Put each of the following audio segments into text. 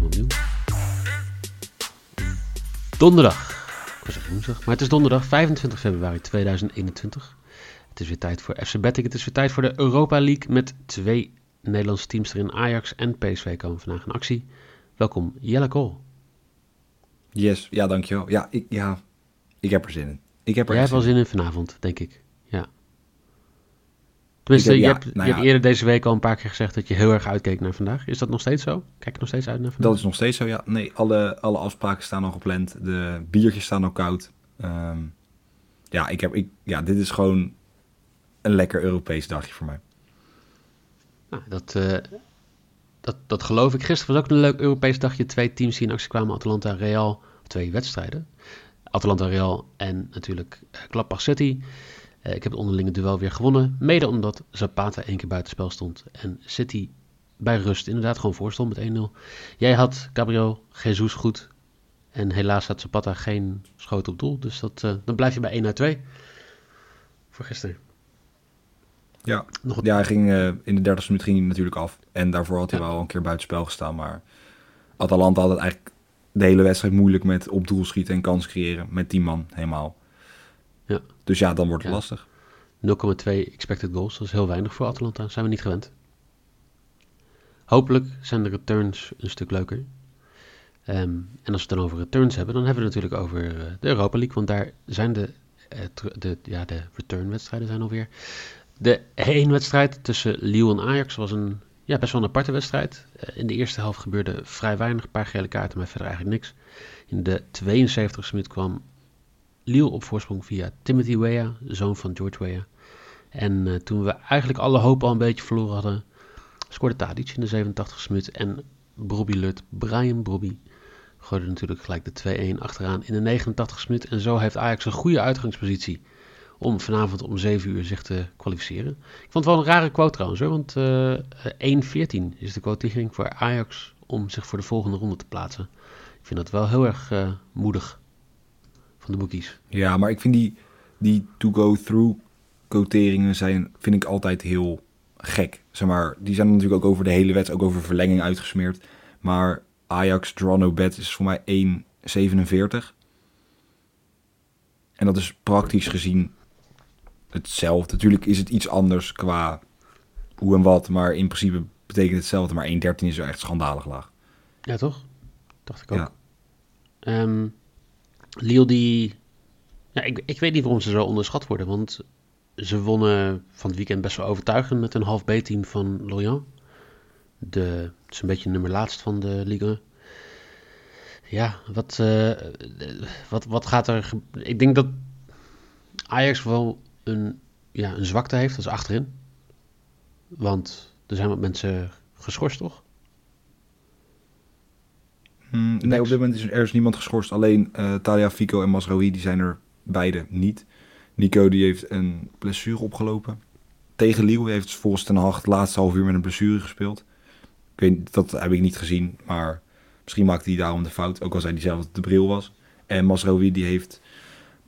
Opnieuw. Donderdag. Ik was woensdag, maar het is donderdag 25 februari 2021. Het is weer tijd voor FC Betting. Het is weer tijd voor de Europa League met twee Nederlandse teams erin. Ajax en PSV komen vandaag in actie. Welkom Jelle Kool. Yes, ja dankjewel. Ja, ik, ja, ik heb er zin in. Ik heb er Jij hebt wel zin in vanavond, denk ik. Tenminste, heb, je, ja, hebt, nou je hebt eerder deze week al een paar keer gezegd dat je heel erg uitkeek naar vandaag. Is dat nog steeds zo? Kijk je nog steeds uit naar vandaag? Dat is nog steeds zo, ja. Nee, alle, alle afspraken staan al gepland. De biertjes staan al koud. Um, ja, ik heb, ik, ja, dit is gewoon een lekker Europees dagje voor mij. Nou, dat, uh, dat, dat geloof ik. Gisteren was ook een leuk Europees dagje. Twee teams die in actie kwamen. Atalanta Real. Twee wedstrijden. Atalanta Real en natuurlijk uh, Gladbach City. Uh, ik heb het onderlinge duel weer gewonnen. Mede omdat Zapata één keer buitenspel stond. En City bij rust inderdaad gewoon voorstond met 1-0. Jij had Gabriel Jesus goed. En helaas had Zapata geen schoot op doel. Dus dat, uh, dan blijf je bij 1 uit 2. Voor gisteren. Ja, Nog ja hij ging, uh, in de 30 minuut ging hij natuurlijk af. En daarvoor had hij ja. wel een keer buitenspel gestaan. Maar Atalanta had het eigenlijk de hele wedstrijd moeilijk met op doel schieten en kans creëren. Met die man helemaal. Ja. Dus ja, dan wordt het ja. lastig. 0,2 expected goals, dat is heel weinig voor Atalanta. Zijn we niet gewend. Hopelijk zijn de returns een stuk leuker. Um, en als we het dan over returns hebben, dan hebben we het natuurlijk over uh, de Europa League. Want daar zijn de, uh, de, ja, de return-wedstrijden zijn alweer. De heenwedstrijd tussen Lille en Ajax was een ja, best wel een aparte wedstrijd. Uh, in de eerste helft gebeurde vrij weinig, een paar gele kaarten, maar verder eigenlijk niks. In de 72e minuut kwam Lille op voorsprong via Timothy Weah, zoon van George Weah. En uh, toen we eigenlijk alle hoop al een beetje verloren hadden, scoorde Tadic in de 87e minuut. En Brobby Lut, Brian Brobby, gooide natuurlijk gelijk de 2-1 achteraan in de 89e minuut. En zo heeft Ajax een goede uitgangspositie om vanavond om 7 uur zich te kwalificeren. Ik vond het wel een rare quote trouwens, hoor, want uh, 1-14 is de quotering voor Ajax om zich voor de volgende ronde te plaatsen. Ik vind dat wel heel erg uh, moedig van de boekies. Ja, maar ik vind die, die to-go-through quoteringen zijn, vind ik altijd heel gek. Zeg maar, die zijn natuurlijk ook over de hele wedstrijd, ook over verlenging uitgesmeerd. Maar Ajax draw no bet is voor mij 1,47. En dat is praktisch gezien hetzelfde. Natuurlijk is het iets anders qua hoe en wat, maar in principe betekent hetzelfde. Maar 1,13 is wel echt schandalig laag. Ja, toch? Dacht ik ook. Ja. Um, Lille die... Ja, ik, ik weet niet waarom ze zo onderschat worden, want ze wonnen van het weekend best wel overtuigend met een half B-team van Lorient. De, het is een beetje nummer laatst van de Ligue. Ja, wat, uh, wat, wat gaat er... Ik denk dat Ajax wel een, ja, een zwakte heeft, dat is achterin. Want er zijn wat mensen geschorst, toch? Hmm, nee, op dit moment is er, is niemand geschorst. Alleen uh, Talia Fico en Masraoui, die zijn er beide niet. Nico die heeft een blessure opgelopen. Tegen Lille heeft volgens Ten Hag het laatste half uur met een blessure gespeeld. Ik weet, dat heb ik niet gezien, maar misschien maakte hij daarom de fout. Ook al zei hij zelf dat het de bril was. En Masraoui die heeft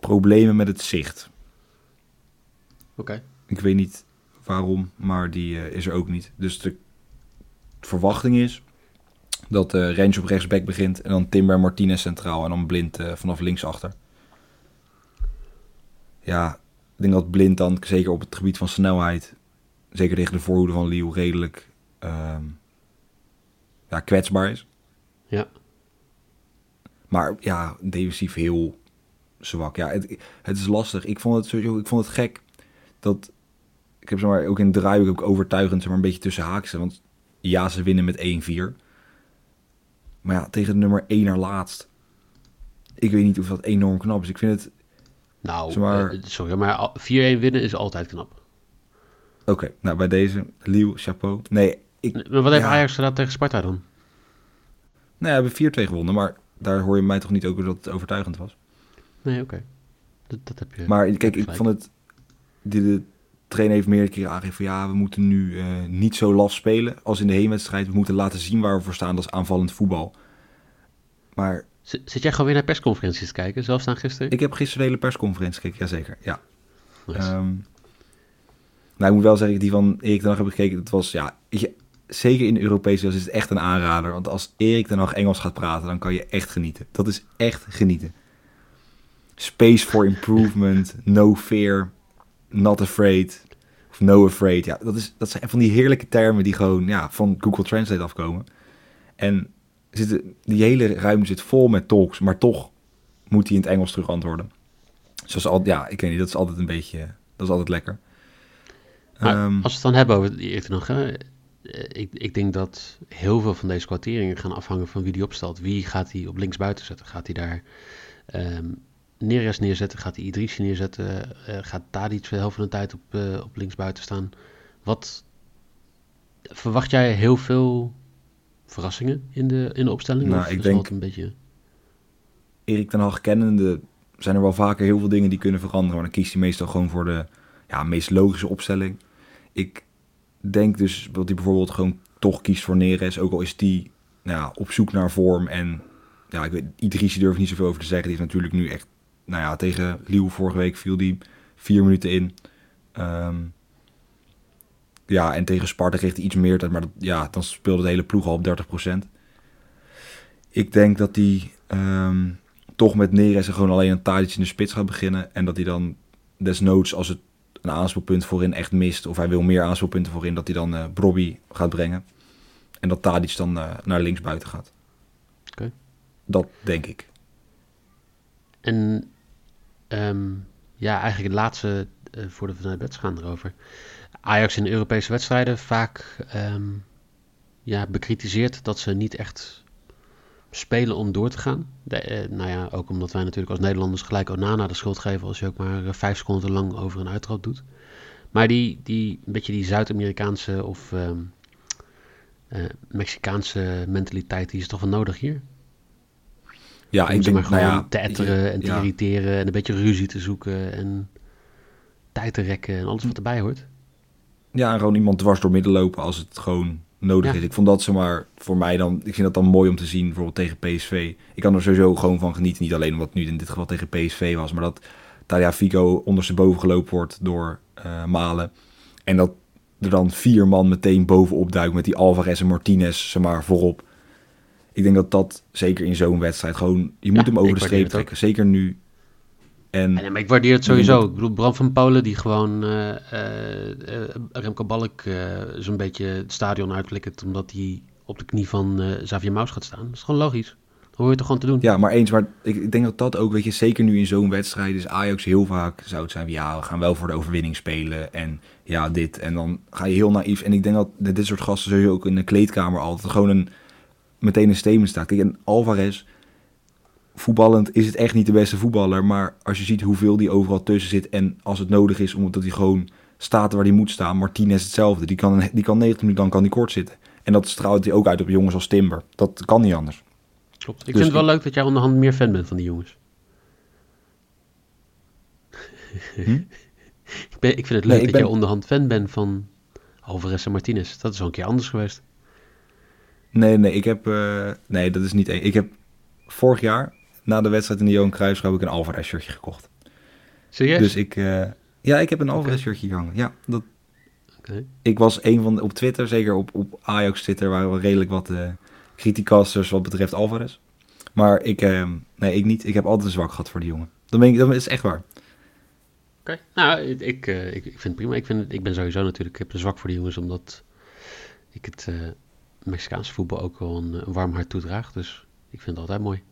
problemen met het zicht. Oké. Okay. Ik weet niet waarom, maar die uh, is er ook niet. Dus de verwachting is dat uh, Rens op rechtsback begint en dan Timber Martinez centraal en dan Blind uh, vanaf linksachter. Ja, ik denk dat Blind dan zeker op het gebied van snelheid, zeker tegen de voorhoede van Lille, redelijk um, ja, kwetsbaar is. Ja. Maar ja, defensief heel zwak. Ja, het, het is lastig. Ik vond het sowieso, ik vond het gek dat ik heb zomaar ook in het draai ook overtuigend zeg maar, een beetje tussen haakse. Want ja, ze winnen met 1-4. Maar ja, tegen de nummer 1 naar laatst. Ik weet niet of dat enorm knap is. Ik vind het Nou, zeg maar... Uh, sorry, maar 4-1 winnen is altijd knap. Oké, nou bij deze, Liu, chapeau. Nee, ik... Maar wat heeft Ajax gedaan tegen Sparta dan? Nou ja, we hebben 4-2 gewonnen, maar daar hoor je mij toch niet over dat het overtuigend was? Nee, oké. Dat, dat, heb je. Maar kijk, ik vond het. De trainer heeft meerdere keren aangegeven van ja, we moeten nu uh, niet zo laf spelen als in de heenwedstrijd. We moeten laten zien waar we voor staan, dat is aanvallend voetbal. Maar. Zit jij gewoon weer naar persconferenties te kijken, zelfs aan gisteren? Ik heb gisteren de hele persconferentie gekeken, jazeker. Ja. Nice. Um, nou, ik moet wel zeggen, die van Erik ten Hag heb ik gekeken. Het was, ja, je, zeker in de Europese is het echt een aanrader. Want als Erik ten Hag Engels gaat praten, dan kan je echt genieten. Dat is echt genieten. Space for improvement, no fear, not afraid, of no afraid. Ja, dat, is, dat zijn van die heerlijke termen die gewoon ja, van Google Translate afkomen. En zitten, die hele ruimte zit vol met talks, maar toch moet hij in het Engels terug antwoorden. Zoals al, ja, ik weet niet, dat is altijd een beetje, dat is altijd lekker. Um, als we het dan hebben over die nog, hè, ik, ik denk dat heel veel van deze kwarteringen gaan afhangen van wie die opstelt. Wie gaat hij op linksbuiten zetten? Gaat hij daar um, Neres neerzetten? Gaat hij Idrissi neerzetten? Uh, gaat Tadic de helft van de tijd op, uh, op linksbuiten staan? Wat verwacht jij heel veel verrassingen in de, in de opstelling? Nou, ik denk een beetje... Erik ten Hag kennende zijn er wel vaker heel veel dingen die kunnen veranderen. Maar dan kiest hij meestal gewoon voor de ja, meest logische opstelling. Ik denk dus dat hij bijvoorbeeld gewoon toch kiest voor Neres. Ook al is die nou op zoek naar vorm. En ja, ik weet, Idrissi durf ik niet zoveel over te zeggen. Die is natuurlijk nu echt, nou ja, tegen Liu vorige week viel die vier minuten in. Um, ja, en tegen Sparta kreeg hij iets meer tijd. Maar dat, ja, dan speelde de hele ploeg al op 30%. Ik denk dat hij um, toch met Neres gewoon alleen een taartje in de spits gaat beginnen. En dat hij dan desnoods, als het een aanspeelpunt voorin echt mist, of hij wil meer aanspeelpunten voorin, dat hij dan uh, Brobby gaat brengen. En dat Tadic dan uh, naar links buiten gaat. Oké. Dat denk ik. En um, ja, eigenlijk het laatste voor de vanuit bed gaan erover. Ajax in de Europese wedstrijden vaak um, ja, bekritiseerd dat ze niet echt spelen om door te gaan. Eh, nou ja, ook omdat wij natuurlijk als Nederlanders gelijk Onana de schuld geven als je ook maar eh, vijf seconden lang over een uittrap doet. Maar die, die een beetje die Zuid-Amerikaanse of uh, Mexicaanse mentaliteit, die is toch wel nodig hier? Ja, ik denk maar gewoon nou ja, te etteren en te ja. irriteren en een beetje ruzie te zoeken en tijd te rekken en alles wat erbij hoort. Ja, en gewoon iemand dwars door midden lopen als het gewoon nodig ja. is. Ik vond dat zomaar voor mij dan, ik vind dat dan mooi om te zien, bijvoorbeeld tegen PSV. Ik kan er sowieso gewoon van genieten, niet alleen omdat het nu in dit geval tegen PSV was, maar dat Talia Fico ondersteboven gelopen wordt door uh, Malen. En dat er dan vier man meteen bovenop duikt met die Alvarez en Martinez, zeg maar, voorop. Ik denk dat dat zeker in zo'n wedstrijd gewoon, je moet ja, hem over de streep trekken. Zeker nu en, ik waardeer het sowieso. Ik bedoel, Bram van Polen die gewoon uh, uh, Remco Balk zo'n beetje het stadion uitblikt omdat hij op de knie van Xavier Maus gaat staan. Dat is gewoon logisch. Dat hoor je toch gewoon te doen. Ja, maar eens, maar ik, ik denk dat dat ook, weet je, zeker nu in zo'n wedstrijd is Ajax heel vaak zou het zijn, ja, we gaan wel voor de overwinning spelen en ja, dit. En dan ga je heel naïef. En ik denk dat dit soort gasten sowieso ook in de kleedkamer altijd gewoon een, meteen een statement staat. Kijk, en Alvarez voetballend is het echt niet de beste voetballer. Maar als je ziet hoeveel die overal tussen zit. En als het nodig is, omdat hij gewoon staat waar hij moet staan. Martinez hetzelfde. Die kan, die kan 90 minuten, dan kan die kort zitten. En dat straalt hij ook uit op jongens als Timber. Dat kan niet anders. Klopt. Ik dus vind het wel leuk dat jij onderhand meer fan bent van die jongens. Hm? ik, ben, ik vind het leuk nee, dat ben... jij onderhand fan bent van Alvarez en Martinez. Dat is al een keer anders geweest. Nee, nee, ik heb... Uh, nee, dat is niet... Ik heb vorig jaar na de wedstrijd in de Johan Cruijff heb ik een Alvarez shirtje gekocht. Serieus? Dus ik, uh, ja, ik heb een Alvarez shirtje gehangen. Ja, dat. Okay. Ik was een van de, op Twitter, zeker op, op Ajax Twitter, waren we redelijk wat uh, criticasters wat betreft Alvarez. Maar ik, uh, nee, ik niet. Ik heb altijd een zwak gehad voor die jongen. Dat, ben ik, dat is echt waar. Oké, okay. nou, ik, ik, ik, vind het prima. Ik, vind, ik ben sowieso natuurlijk, ik heb een zwak voor die jongens, omdat ik het Mexicaanse voetbal ook wel een, een warm hart toedraag. Dus ik vind het altijd mooi.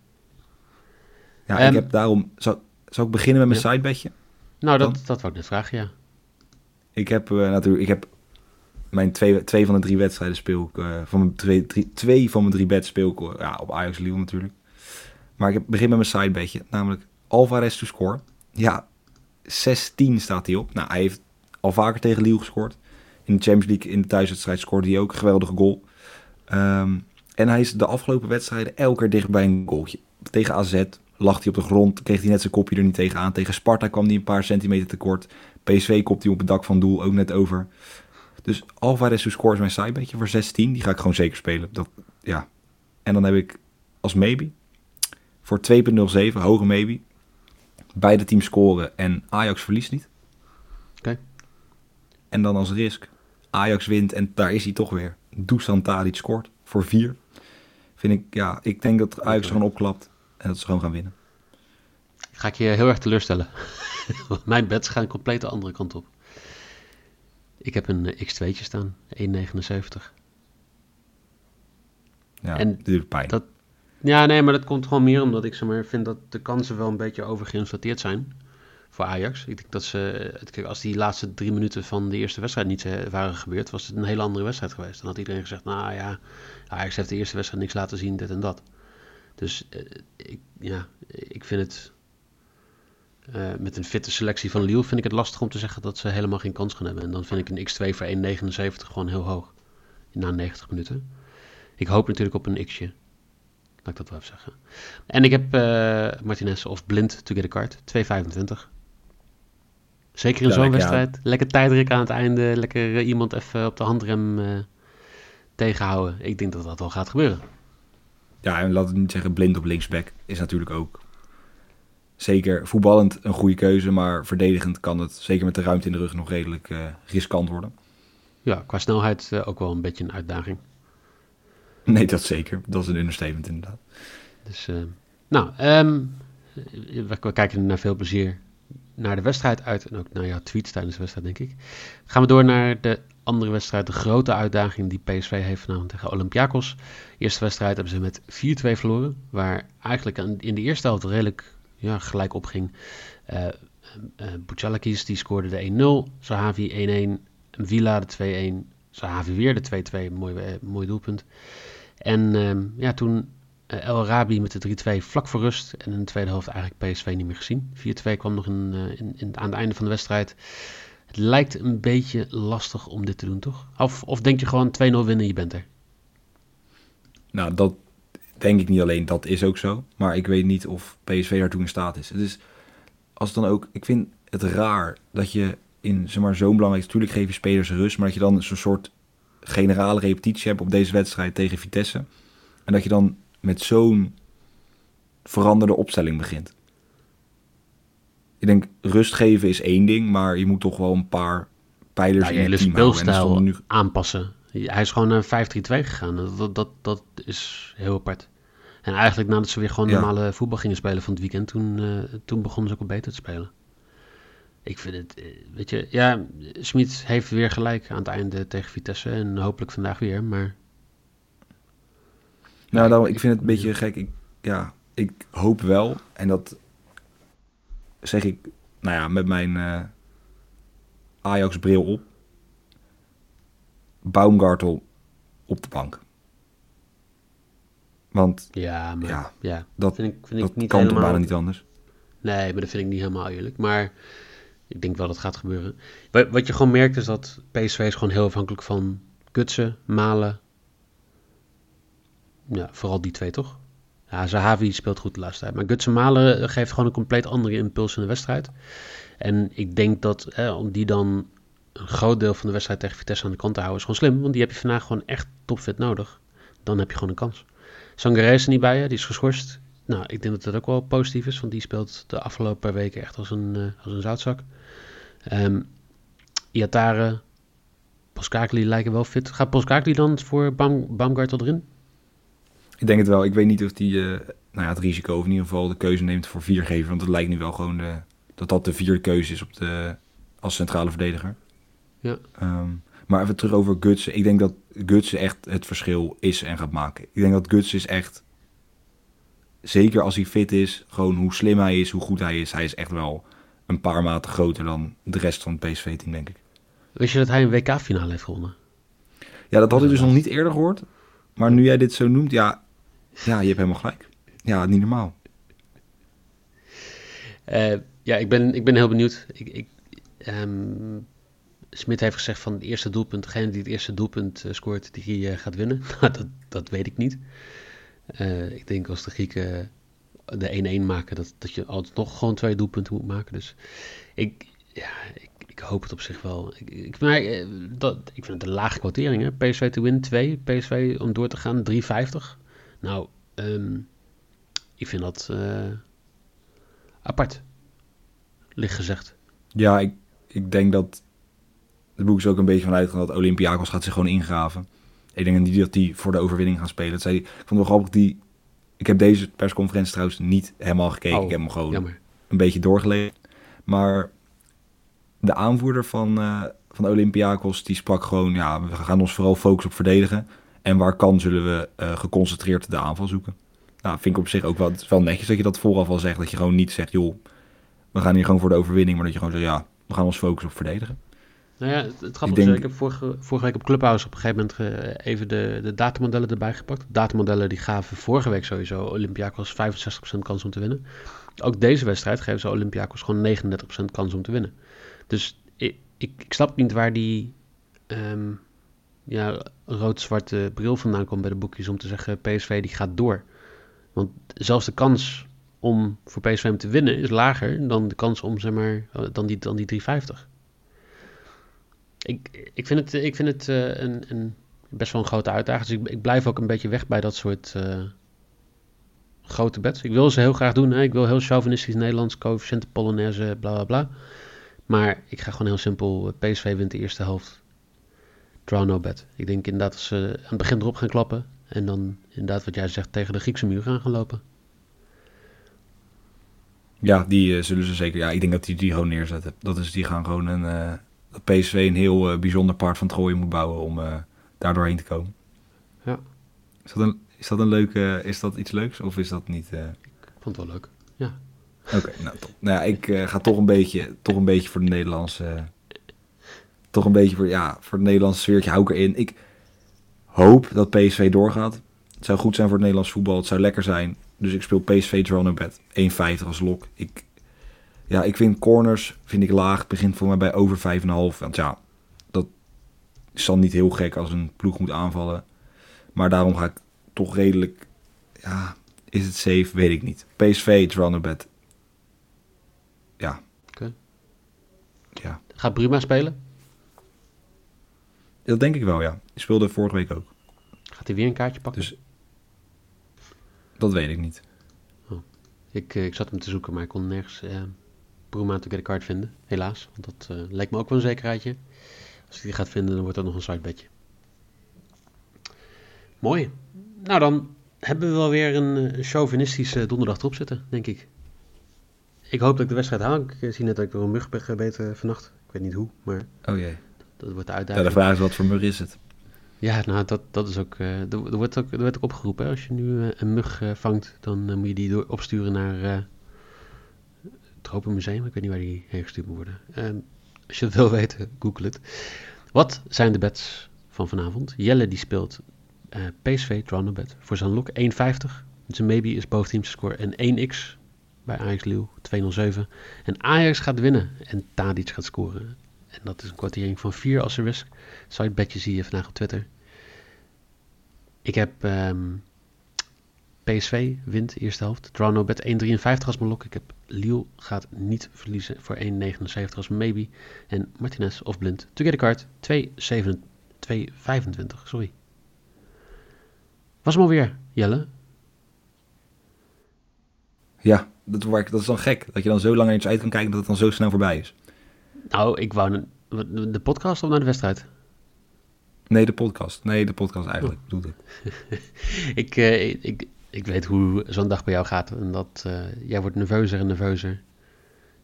Ja, um, ik heb daarom... Zou, zou ik beginnen met mijn ja. sidebedje? Nou, dat, dat wou ik net vragen, ja. Ik heb uh, natuurlijk... Ik heb mijn twee, twee van de drie wedstrijden speel ik... Uh, van mijn twee, drie, twee van mijn drie beds speel ik ja, op Ajax Lille natuurlijk. Maar ik heb, begin met mijn sidebedje. Namelijk Alvarez to score. Ja, 16 staat hij op. Nou, hij heeft al vaker tegen Lille gescoord. In de Champions League, in de thuiswedstrijd, scoorde hij ook een geweldige goal. Ehm, en hij is de afgelopen wedstrijden elke keer dicht bij een goaltje. Tegen AZ lag hij op de grond, kreeg hij net zijn kopje er niet tegenaan. Tegen Sparta kwam hij een paar centimeter tekort. PSV kopt hij op het dak van doel ook net over. Dus Alvarez score is mijn sidebedje voor 16. Die ga ik gewoon zeker spelen. Dat, ja. En dan heb ik als maybe voor 2.07, hoge maybe. Beide teams scoren en Ajax verliest niet. Oké. En dan als risk, Ajax wint en daar is hij toch weer. Dusan Tadic scoort voor 4. Vind ik, ja, ik denk dat Ajax gewoon opklapt en dat ze gewoon gaan winnen. Ga ik je heel erg teleurstellen. Mijn bets gaan compleet de andere kant op. Ik heb een eh, X2'tje staan, 1,79. Ja, en dit pijn. Dat, ja, nee, maar dat komt gewoon meer omdat ik zeg maar, vind dat de kansen wel een beetje overgeïnflateerd zijn voor Ajax. Ik denk dat ze, als die laatste drie minuten van de eerste wedstrijd niet eh, waren gebeurd, was het een hele andere wedstrijd geweest. Dan had iedereen gezegd, nou ja, Ajax heeft de eerste wedstrijd niks laten zien, dit en dat. Dus eh, ik, ja, ik vind het uh, met een fitte selectie van Lille vind ik het lastig om te zeggen dat ze helemaal geen kans gaan hebben. En dan vind ik een X2 voor 1,79 gewoon heel hoog. Na 90 minuten. Ik hoop natuurlijk op een X'je. Laat ik dat wel even zeggen. En ik heb uh, Martinez of Blind to get a card. 2,25. Zeker in zo'n wedstrijd. Lekker tijdrik aan het einde. Lekker uh, iemand even op de handrem uh, tegenhouden. Ik denk dat dat wel gaat gebeuren. Ja, en laat het niet zeggen blind op linksback. Is natuurlijk ook zeker voetballend een goede keuze, maar verdedigend kan het, zeker met de ruimte in de rug, nog redelijk uh, riskant worden. Ja, qua snelheid uh, ook wel een beetje een uitdaging. Nee, dat zeker. Dat is een understatement inderdaad. Dus, nou, um, we, we, kijken naar veel plezier naar de wedstrijd uit en ook naar jouw tweets tijdens de wedstrijd, denk ik. Gaan we door naar de andere wedstrijd, de grote uitdaging die PSV heeft vanavond tegen Olympiakos. Eerste wedstrijd hebben ze met 4-2 verloren, waar eigenlijk in de eerste helft redelijk ja, gelijk opging. Uh, uh, die scoorde de 1-0. Sahavi 1-1. Villa de 2-1. Sahavi weer de 2-2. Mooi, mooi doelpunt. En uh, ja, toen El Arabi met de 3-2 vlak voor rust. En in de tweede helft eigenlijk PSV niet meer gezien. 4-2 kwam nog in, in, in, aan het einde van de wedstrijd. Het lijkt een beetje lastig om dit te doen, toch? Of, of denk je gewoon 2-0 winnen en je bent er? Nou, dat denk ik niet alleen, dat is ook zo. Maar ik weet niet of PSV daartoe in staat is. Het is als dan ook, ik vind het raar dat je in zeg maar, zo'n belangrijk, natuurlijk geef je spelers rust, maar dat je dan zo'n soort generale repetitie hebt op deze wedstrijd tegen Vitesse. En dat je dan met zo'n veranderde opstelling begint. Ik denk, rust geven is één ding, maar je moet toch wel een paar pijlers in je speelstijl nu... aanpassen. Hij is gewoon naar 5-3-2 gegaan. Dat, dat, dat is heel apart. En eigenlijk nadat ze weer gewoon normale voetbal gingen spelen van het weekend, toen, uh, toen begonnen ze ook al beter te spelen. Ik vind het, eh, weet je, ja, Smit heeft weer gelijk aan het einde tegen Vitesse en hopelijk vandaag weer, maar... Nou, nou ik vind het een beetje gek. Ik, ja, ik hoop wel, en dat zeg ik, nou ja, met mijn uh, Ajax-bril op, Baumgartel op de bank. Want ja, maar, ja, ja, dat, vind ik, vind dat ik niet kan helemaal... bijna niet anders. Nee, maar dat vind ik niet helemaal eerlijk. Maar ik denk wel dat het gaat gebeuren. Wat je gewoon merkt is dat PSV is gewoon heel afhankelijk van Kutsen, Malen. Ja, vooral die twee toch? Ja, Zahavi speelt goed de laatste tijd. Maar Gutsen Malen geeft gewoon een compleet andere impuls in de wedstrijd. En ik denk dat om die dan een groot deel van de wedstrijd tegen Vitesse aan de kant te houden is gewoon slim. Want die heb je vandaag gewoon echt topfit nodig. Dan heb je gewoon een kans. Sangaré is er niet bij je, die is geschorst. Nou, ik denk dat dat ook wel positief is, want die speelt de afgelopen weken echt als een, uh, als een zoutzak. Um, Iatare, Poskakli lijken wel fit. Gaat Poskakli dan voor Baum, Baumgartel erin? Ik denk het wel. Ik weet niet of die uh, nou ja, het risico of in ieder geval de keuze neemt voor vier geven. Want het lijkt nu wel gewoon de, dat dat de vierde keuze is op de, als centrale verdediger. Ja. Um, maar even terug over Gutsen. Ik denk dat Gutsen echt het verschil is en gaat maken. Ik denk dat Gutsen is echt, zeker als hij fit is, gewoon hoe slim hij is, hoe goed hij is. Hij is echt wel een paar maten groter dan de rest van het PSV-team, denk ik. Wist je dat hij een WK-finale heeft gewonnen? Ja, dat had ik dus nog niet eerder gehoord. Maar nu jij dit zo noemt, ja, ja je hebt helemaal gelijk. Ja, niet normaal. Uh, ja, ik ben, ik ben heel benieuwd. Ik, ik, ehm, Smit heeft gezegd van het eerste doelpunt, degene die het eerste doelpunt uh, scoort, die uh, gaat winnen. Nou, dat, dat weet ik niet. Ik denk als de Grieken de 1-1 maken, dat, dat je altijd nog gewoon twee doelpunten moet maken. Dus ik, ja, ik, ik hoop het op zich wel. Ik, ik, maar, dat, ik vind het een lage quotering. Hè? PSV te win 2, PSV om door te gaan 3,50. Nou, um, ik vind dat apart, licht gezegd. Ja, ik, ik denk dat het boek is ook een beetje vanuit dat Olympiakos gaat zich gewoon ingraven. Ik denk niet dat die voor de overwinning gaan spelen. Dat zei die, ik vond het wel grappig, die, ik heb deze persconferentie trouwens niet helemaal gekeken. Oh, ik heb hem gewoon jammer. een beetje doorgelezen. Maar de aanvoerder van, uh, van Olympiakos, die sprak gewoon, ja, we gaan ons vooral focussen op verdedigen. En waar kan, zullen we uh, geconcentreerd de aanval zoeken. Nou, vind ik op zich ook wel, is netjes dat je dat vooraf al zegt. Dat je gewoon niet zegt, joh, we gaan hier gewoon voor de overwinning. Maar dat je gewoon zegt, ja, we gaan ons focussen op verdedigen. Nou ja, het, grappige ik, denk... ik heb vorige, vorige week op Clubhouse op een gegeven moment uh, even de, de datamodellen erbij gepakt. Datamodellen die gaven vorige week sowieso Olympiakos 65% kans om te winnen. Ook deze wedstrijd geven ze Olympiakos gewoon 39% kans om te winnen. Dus ik, ik, ik snap niet waar die um, ja, rood-zwarte bril vandaan komt bij de boekjes om te zeggen PSV die gaat door. Want zelfs de kans om voor PSV te winnen is lager dan de kans om, zeg maar, dan die, dan die 350. Ik, ik vind het, ik vind het uh, een, een, best wel een grote uitdaging. Dus ik, ik blijf ook een beetje weg bij dat soort uh, grote bets. Ik wil ze heel graag doen. Hè. Ik wil heel chauvinistisch Nederlands, coëfficiënten, Polonaise, bla bla bla. Maar ik ga gewoon heel simpel. eh, PSV wint de eerste helft. Draw no bet. Ik denk inderdaad dat ze aan het begin erop gaan klappen. En dan inderdaad wat jij zegt tegen de Griekse muur gaan gaan lopen. Ja, die uh, zullen ze zeker. Ja, ik denk dat die die gewoon neerzetten. Dat is, die gaan gewoon een. Uh, dat PSV een heel uh, bijzonder part van het gooien moet bouwen om daar doorheen te komen. Ja. Is dat een, is dat een leuke. Is dat iets leuks of is dat niet. Ik vond het wel leuk. Ja. Oké, okay, nou top. Nou ja, ik ga toch een beetje, toch een beetje voor de Nederlandse. Toch een beetje voor, ja, voor het Nederlandse sfeertje hou ik erin. Ik hoop dat PSV doorgaat. Het zou goed zijn voor het Nederlands voetbal. Het zou lekker zijn. Dus ik speel PSV draw no bet. 1,50 als lok. Ik, ja, ik vind corners vind ik laag. Het begint voor mij bij over 5,5. Want ja, dat is dan niet heel gek als een ploeg moet aanvallen. Maar daarom ga ik toch redelijk... Ja, is het safe? Weet ik niet. PSV draw no bet. Ja. Oké. Okay. Ja. Gaat Bruma spelen? Dat denk ik wel, ja. Die speelde vorige week ook. Gaat hij weer een kaartje pakken? Dus dat weet ik niet. Oh. Ik, ik zat hem te zoeken, maar ik kon nergens Bruma to get a card vinden. Helaas, want dat uh, lijkt me ook wel een zekerheidje. Als ik die gaat vinden, dan wordt dat nog een sidebedje. Mooi. Nou, dan hebben we wel weer een chauvinistische donderdag erop zitten, denk ik. Ik hoop dat ik de wedstrijd haal. Ik zie net dat ik door een mug ben gebeten vannacht. Ik weet niet hoe, maar... Oh jee. Dat wordt de uitdaging. Ja, de vraag is wat voor mug is het? Ja, nou, dat, dat is ook, uh, er, wordt ook... Er werd ook opgeroepen, hè? als je nu uh, een mug uh, vangt, dan moet je die door, opsturen naar het Tropenmuseum. Ik weet niet waar die heen gestuurd moet worden. Ehm, als je het wil weten, google het. Wat zijn de bets van vanavond? Jelle die speelt PSV, no bet, voor zijn lok 1,50. Zijn maybe is boventeams score en 1x bij Ajax Leeuw 207. En Ajax gaat winnen en Tadic gaat scoren. En dat is een kwartering van 4 als er risk. Sidebedje zie je vandaag op Twitter. Ik heb um, PSV wint eerste helft. Draw no bet 1,53 als mijn lok. Ik heb Lille gaat niet verliezen voor 1,79 als maybe. En Martinez of Blind. To get a card 2,25. Sorry. Was hem alweer, Jelle? Ja, dat, dat is dan gek. Dat je dan zo lang iets uit kan kijken dat het dan zo snel voorbij is. Nou, ik wou de podcast of naar de wedstrijd? Nee, de podcast. Nee, de podcast eigenlijk. Oh. Doe ik, uh, ik, ik weet hoe zo'n dag bij jou gaat. En dat uh, jij wordt nerveuzer en nerveuzer.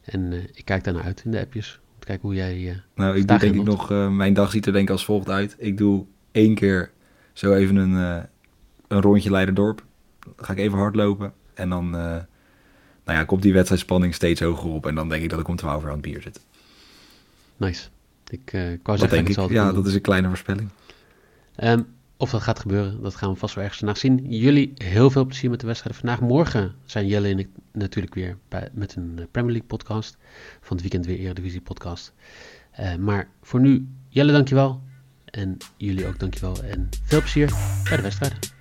En uh, ik kijk daarnaar uit in de appjes. Om te kijken hoe jij. nou, ik doe denk ik nog. mijn dag ziet er denk ik als volgt uit. Ik doe één keer zo even een, een rondje Leiderdorp. Dan ga ik even hardlopen. En dan nou ja, komt die wedstrijdspanning steeds hoger op. En dan denk ik dat ik om 12 uur aan het bier zit. Nice. Ik uh, ik wou zeggen, ik. Ja, dat is een kleine voorspelling. Um, of dat gaat gebeuren, dat gaan we vast wel ergens vandaag zien. Jullie heel veel plezier met de wedstrijden vandaag. Morgen zijn Jelle en ik natuurlijk weer bij, met een eh, Premier League podcast. Van het weekend weer Eredivisie podcast. Uh, maar voor nu, Jelle dankjewel. En jullie ook dankjewel. En veel plezier bij de wedstrijden.